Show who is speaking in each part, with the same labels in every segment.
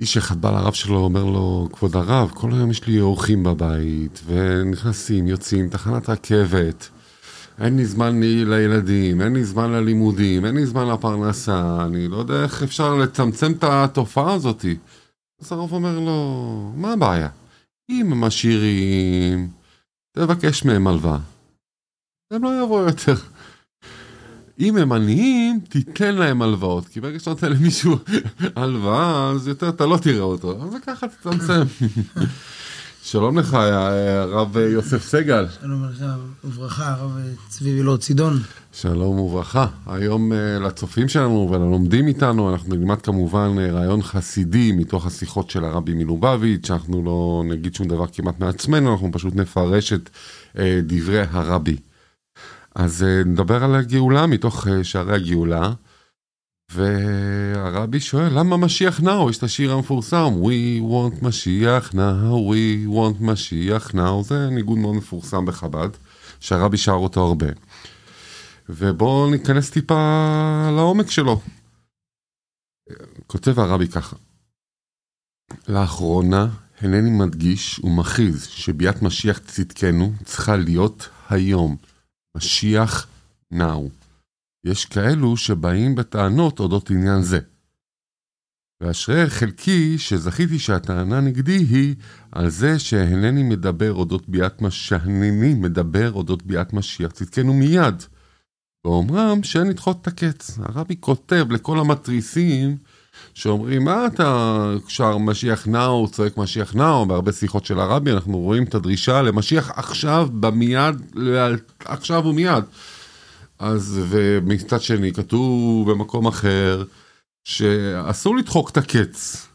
Speaker 1: איש אחד בא לרב שלו, אומר לו, כבוד הרב, כל היום יש לי אורחים בבית, ונכנסים, יוצאים, תחנת רכבת. אין לי זמן לילדים, אין לי זמן ללימודים, אין לי זמן לפרנסה, אני לא יודע איך אפשר לצמצם את התופעה הזאת. אז הרב אומר לו, מה הבעיה? אם הם עשירים, תבקש מהם הלוואה. הם לא יבואו יותר. אם הם עניים, תיתן להם הלוואות, כי ברגע שאתה נותן למישהו הלוואה, אז יותר אתה לא תראה אותו, אז ככה תצמצם. שלום לך, הרב יוסף סגל.
Speaker 2: שלום לך וברכה, הרב צבי וילור צידון.
Speaker 1: שלום וברכה. היום לצופים שלנו וללומדים איתנו, אנחנו נלמד כמובן רעיון חסידי מתוך השיחות של הרבי מלובביץ', שאנחנו לא נגיד שום דבר כמעט מעצמנו, אנחנו פשוט נפרש את דברי הרבי. אז נדבר על הגאולה מתוך שערי הגאולה. והרבי שואל, למה משיח נאו? יש את השיר המפורסם, We want משיח נאו, We want משיח נאו, זה ניגוד מאוד מפורסם בחב"ד, שהרבי שר אותו הרבה. ובואו ניכנס טיפה לעומק שלו. כותב הרבי ככה, לאחרונה הנני מדגיש ומכריז שביאת משיח צדקנו צריכה להיות היום, משיח נאו. יש כאלו שבאים בטענות אודות עניין זה. ואשרי חלקי שזכיתי שהטענה נגדי היא על זה שהנני מדבר אודות ביאת משיח, הנני מדבר אודות ביאת משיח צדקנו מיד. ואומרם שאין לדחות את הקץ. הרבי כותב לכל המתריסים שאומרים מה אתה שר משיח נאו, צועק משיח נאו, בהרבה שיחות של הרבי אנחנו רואים את הדרישה למשיח עכשיו, במיד, עכשיו ומיד. אז ומצד שני כתוב במקום אחר שאסור לדחוק את הקץ.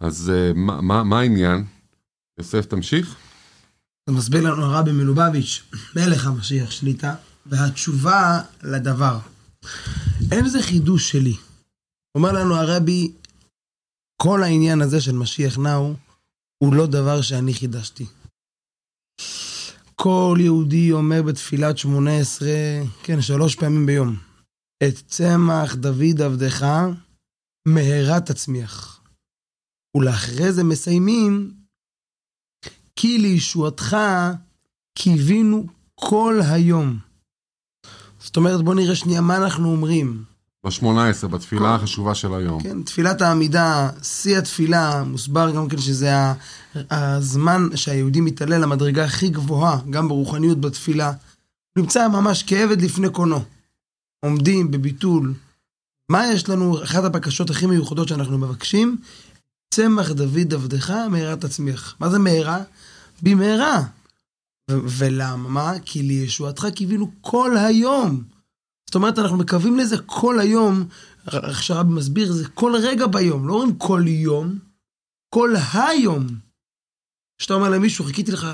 Speaker 1: אז מה, מה, מה העניין? יוסף תמשיך.
Speaker 2: זה מסביר לנו הרבי מלובביץ', מלך המשיח שליטה, והתשובה לדבר. אין זה חידוש שלי. אומר לנו הרבי, כל העניין הזה של משיח נאו הוא לא דבר שאני חידשתי. כל יהודי אומר בתפילת שמונה עשרה, כן, שלוש פעמים ביום, את צמח דוד עבדך, מהרה תצמיח. ולאחרי זה מסיימים, כי לישועתך קיווינו כל היום. זאת אומרת, בוא נראה שנייה מה אנחנו אומרים.
Speaker 1: ב-18, בתפילה כל... החשובה של היום.
Speaker 2: כן, תפילת העמידה, שיא התפילה, מוסבר גם כן שזה הזמן שהיהודי מתעלה למדרגה הכי גבוהה, גם ברוחניות בתפילה. נמצא ממש כעבד לפני קונו. עומדים בביטול. מה יש לנו, אחת הבקשות הכי מיוחדות שאנחנו מבקשים? צמח דוד עבדך מהרה תצמיח. מה זה מהרה? במהרה. ולמה? כי לישועתך קיווינו כל היום. זאת אומרת, אנחנו מקווים לזה כל היום, איך שהרבי מסביר, זה כל רגע ביום, לא אומרים כל יום, כל היום. כשאתה אומר למישהו, חיכיתי לך,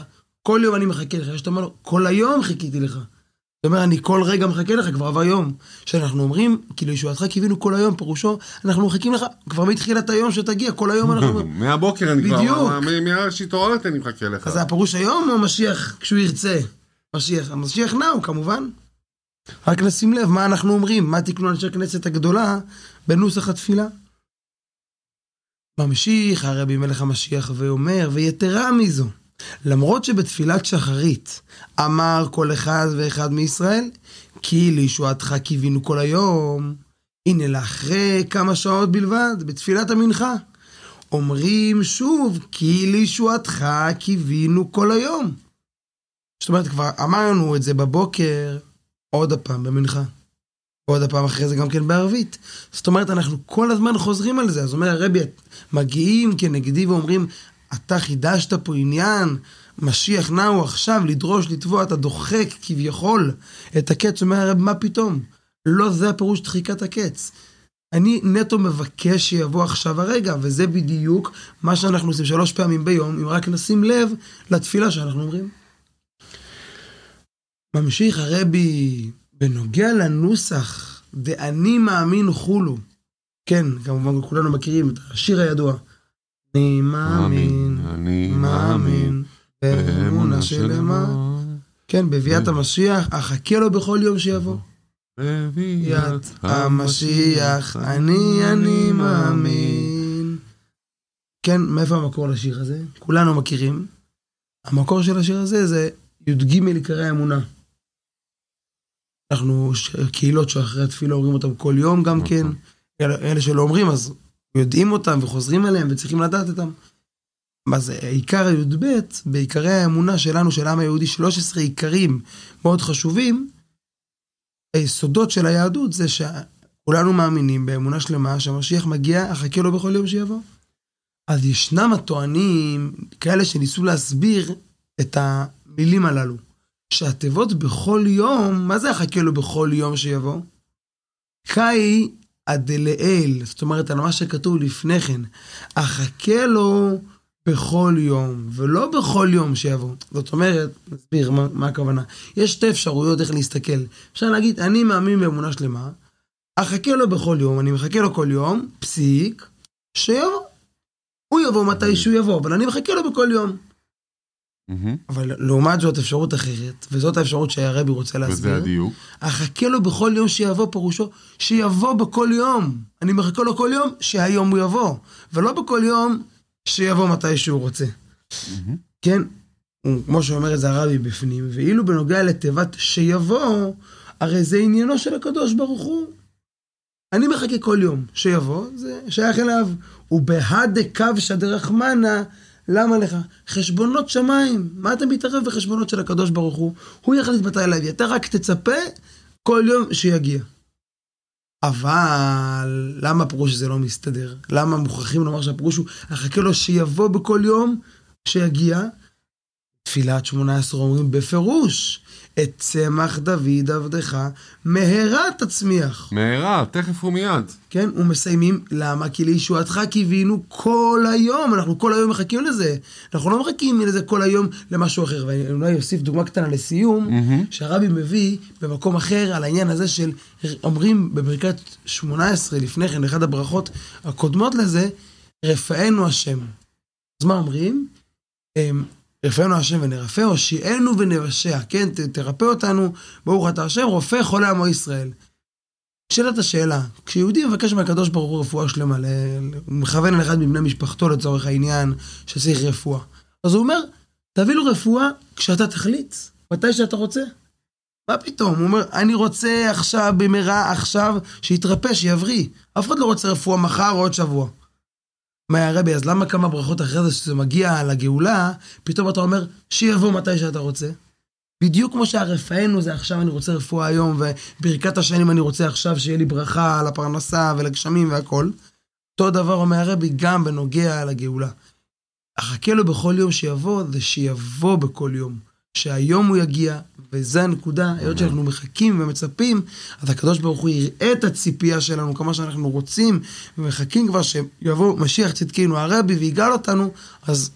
Speaker 2: כל יום אני מחכה לך, כשאתה אומר לו, כל היום חיכיתי לך. זאת אומרת, אני כל רגע מחכה לך, כבר עבר יום. כשאנחנו אומרים, כאילו ישועתך קיווינו כל היום, פירושו, אנחנו מחכים לך כבר מתחילת היום שתגיע, כל היום אנחנו...
Speaker 1: מהבוקר אני כבר, בדיוק. מאז שהתעוררת אני מחכה לך.
Speaker 2: אז זה הפירוש היום או משיח כשהוא ירצה? משיח, המשיח נאו כמובן. רק נשים לב מה אנחנו אומרים, מה תקנו אנשי הכנסת הגדולה בנוסח התפילה. ממשיך הרבי מלך המשיח ואומר, ויתרה מזו, למרות שבתפילת שחרית אמר כל אחד ואחד מישראל, כי לישועתך קיווינו כל היום, הנה לאחרי כמה שעות בלבד, בתפילת המנחה. אומרים שוב, כי לישועתך קיווינו כל היום. זאת אומרת, כבר אמרנו את זה בבוקר, עוד הפעם במנחה. עוד הפעם אחרי זה גם כן בערבית. זאת אומרת, אנחנו כל הזמן חוזרים על זה. אז אומר הרבי, מגיעים כנגדי ואומרים, אתה חידשת פה עניין, משיח נאו עכשיו לדרוש, לתבוע, אתה דוחק כביכול את הקץ. אומר הרבי, מה פתאום? לא זה הפירוש דחיקת הקץ. אני נטו מבקש שיבוא עכשיו הרגע, וזה בדיוק מה שאנחנו עושים שלוש פעמים ביום, אם רק נשים לב לתפילה שאנחנו אומרים. ממשיך הרבי בנוגע לנוסח, ואני מאמין חולו. כן, כמובן כולנו מכירים את השיר הידוע. אני מאמין, אני מאמין, באמונה שלמה. כן, בביאת המשיח, אחכה לו בכל יום שיבוא. בביאת המשיח, אני אני מאמין. כן, מאיפה המקור לשיר הזה? כולנו מכירים. המקור של השיר הזה זה י"ג עיקרי האמונה. אנחנו קהילות שאחרי התפילה אומרים אותם כל יום גם
Speaker 1: נכון.
Speaker 2: כן. אלה, שלא אומרים אז יודעים אותם וחוזרים עליהם וצריכים לדעת אותם. זה עיקר הי"ב בעיקרי האמונה שלנו של העם היהודי 13 עיקרים מאוד חשובים. היסודות של היהדות זה שכולנו מאמינים באמונה שלמה שהמשיח מגיע אחכה לו בכל יום שיבוא. אז ישנם הטוענים כאלה שניסו להסביר את המילים הללו. שהתיבות בכל יום, מה זה אחכה לו בכל יום שיבוא? קאי הדלאל, זאת אומרת על מה שכתוב לפני כן, אחכה לו בכל יום, ולא בכל יום שיבוא. זאת אומרת, נסביר מה, מה הכוונה. יש שתי אפשרויות איך להסתכל. אפשר להגיד, אני מאמין באמונה שלמה, אחכה לו בכל יום, אני מחכה לו כל יום, פסיק, שיבוא. הוא יבוא מתי שהוא יבוא, אבל אני מחכה לו בכל יום. אבל לעומת זאת אפשרות אחרת, וזאת האפשרות שהרבי רוצה
Speaker 1: וזה
Speaker 2: להסביר.
Speaker 1: הדיוק.
Speaker 2: אחכה לו בכל יום שיבוא, פירושו שיבוא בכל יום. אני מחכה לו כל יום, שהיום הוא יבוא. ולא בכל יום שיבוא מתי שהוא רוצה. כן? כמו שאומר את זה הרבי בפנים, ואילו בנוגע לתיבת שיבוא, הרי זה עניינו של הקדוש ברוך הוא. אני מחכה כל יום שיבוא, זה שייך אליו. ובהדה קבשא דרחמנא, למה לך? חשבונות שמיים. מה אתה מתערב בחשבונות של הקדוש ברוך הוא? הוא יחליט מתי להביא. אתה רק תצפה כל יום שיגיע. אבל למה הפירוש הזה לא מסתדר? למה מוכרחים לומר שהפירוש הוא, אחכה לו שיבוא בכל יום שיגיע? תפילת שמונה עשרה אומרים בפירוש, את צמח דוד עבדך מהרה תצמיח.
Speaker 1: מהרה, תכף ומיד.
Speaker 2: כן, ומסיימים, למה? כי לישועתך קיווינו כל היום, אנחנו כל היום מחכים לזה. אנחנו לא מחכים לזה כל היום למשהו אחר. ואני אולי אוסיף דוגמה קטנה לסיום,
Speaker 1: מהמם.
Speaker 2: שהרבי מביא במקום אחר על העניין הזה של, אומרים בברכת 18 לפני כן, אחת הברכות הקודמות לזה, רפאנו השם. אז מה אומרים? רפאנו השם ונרפא, הושיענו ונבשע, כן, ת, תרפא אותנו, ברוך אתה השם, רופא חולה עמו ישראל. שאלת השאלה, כשיהודי מבקש מהקדוש ברוך הוא רפואה שלמה, ל- מכוון לאחד מבני משפחתו לצורך העניין, שצריך רפואה. אז הוא אומר, תביא לו רפואה כשאתה תחליט, מתי שאתה רוצה. מה פתאום? הוא אומר, אני רוצה עכשיו, במהרה, עכשיו, שיתרפא, שיבריא. אף אחד לא רוצה רפואה מחר או עוד שבוע. מה הרבי, אז למה כמה ברכות אחרי זה, שזה מגיע לגאולה, פתאום אתה אומר, שיבוא מתי שאתה רוצה? בדיוק כמו שהרפאנו זה עכשיו אני רוצה רפואה היום, וברכת השנים אני רוצה עכשיו שיהיה לי ברכה על הפרנסה ולגשמים והכל. אותו דבר אומר הרבי גם בנוגע לגאולה. אחכה לו בכל יום שיבוא, זה שיבוא בכל יום. שהיום הוא יגיע, וזה הנקודה, היות שאנחנו מחכים ומצפים, אז הקדוש ברוך הוא יראה את הציפייה שלנו, כמה שאנחנו רוצים, ומחכים כבר שיבוא משיח צדקנו הרבי ויגאל אותנו, אז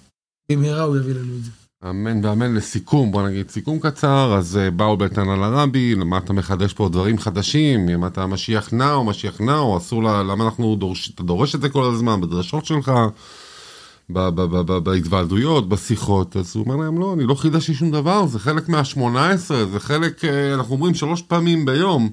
Speaker 2: במהרה הוא יביא לנו את זה.
Speaker 1: אמן ואמן. לסיכום, בוא נגיד סיכום קצר, אז אה, באו בטענה לרבי, למה אתה מחדש פה דברים חדשים, אם אתה משיח נע או משיח נע, או אסור, לה, למה אנחנו דורש, אתה דורש את זה כל הזמן בדרשות שלך, בהתוועדויות, בשיחות, אז הוא אומר להם לא, אני לא חידשתי שום דבר, זה חלק מה-18, זה חלק, אה, אנחנו אומרים שלוש פעמים ביום.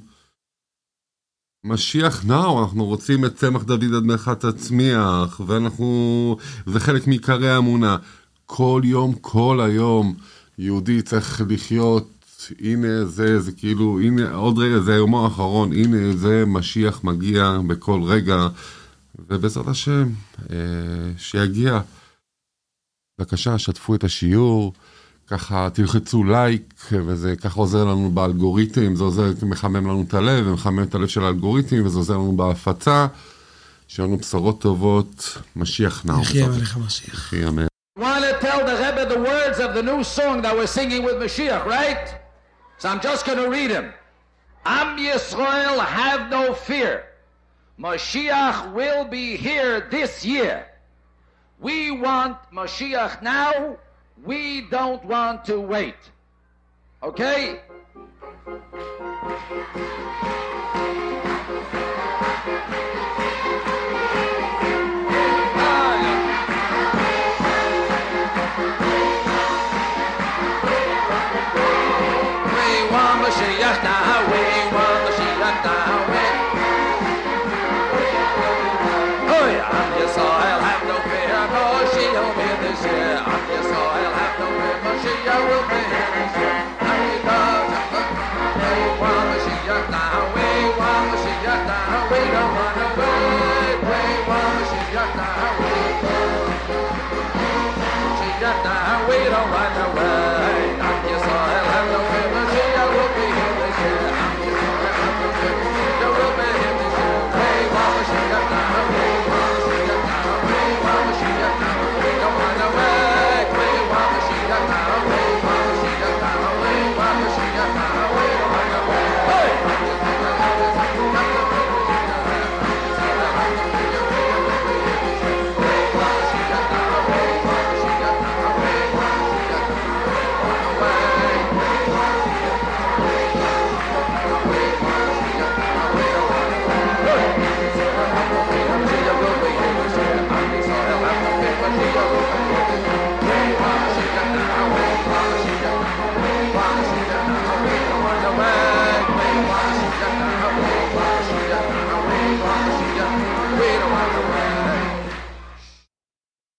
Speaker 1: משיח נאו, אנחנו רוצים את צמח דוד עד מלאכה תצמיח, ואנחנו, זה חלק מעיקרי האמונה. כל יום, כל היום, יהודי צריך לחיות, הנה זה, זה כאילו, הנה עוד רגע, זה יומו האחרון, הנה זה משיח מגיע בכל רגע, ובעזרת השם, אה, שיגיע. בבקשה, שתפו את השיעור, ככה תלחצו לייק, וזה ככה עוזר לנו באלגוריתם, זה עוזר, מחמם לנו את הלב, ומחמם את הלב של האלגוריתם, וזה עוזר לנו בהפצה. שיהיו לנו בשורות טובות, משיח נאו.
Speaker 2: יחיה מלך המשיח.
Speaker 1: יחי אמן.
Speaker 3: want to tell the Rebbe the words of the new song that we're singing with Mashiach, right? So I'm just going to read them. Am Yisrael have no fear. Mashiach will be here this year. We want Mashiach now. We don't want to wait. Okay? We want Mashiach now. We want Mashiach now. your soil, have no fear, for she'll be this year. On your soil, have no fear, for she will be here this year. Now we love to we want to see you now, we we don't want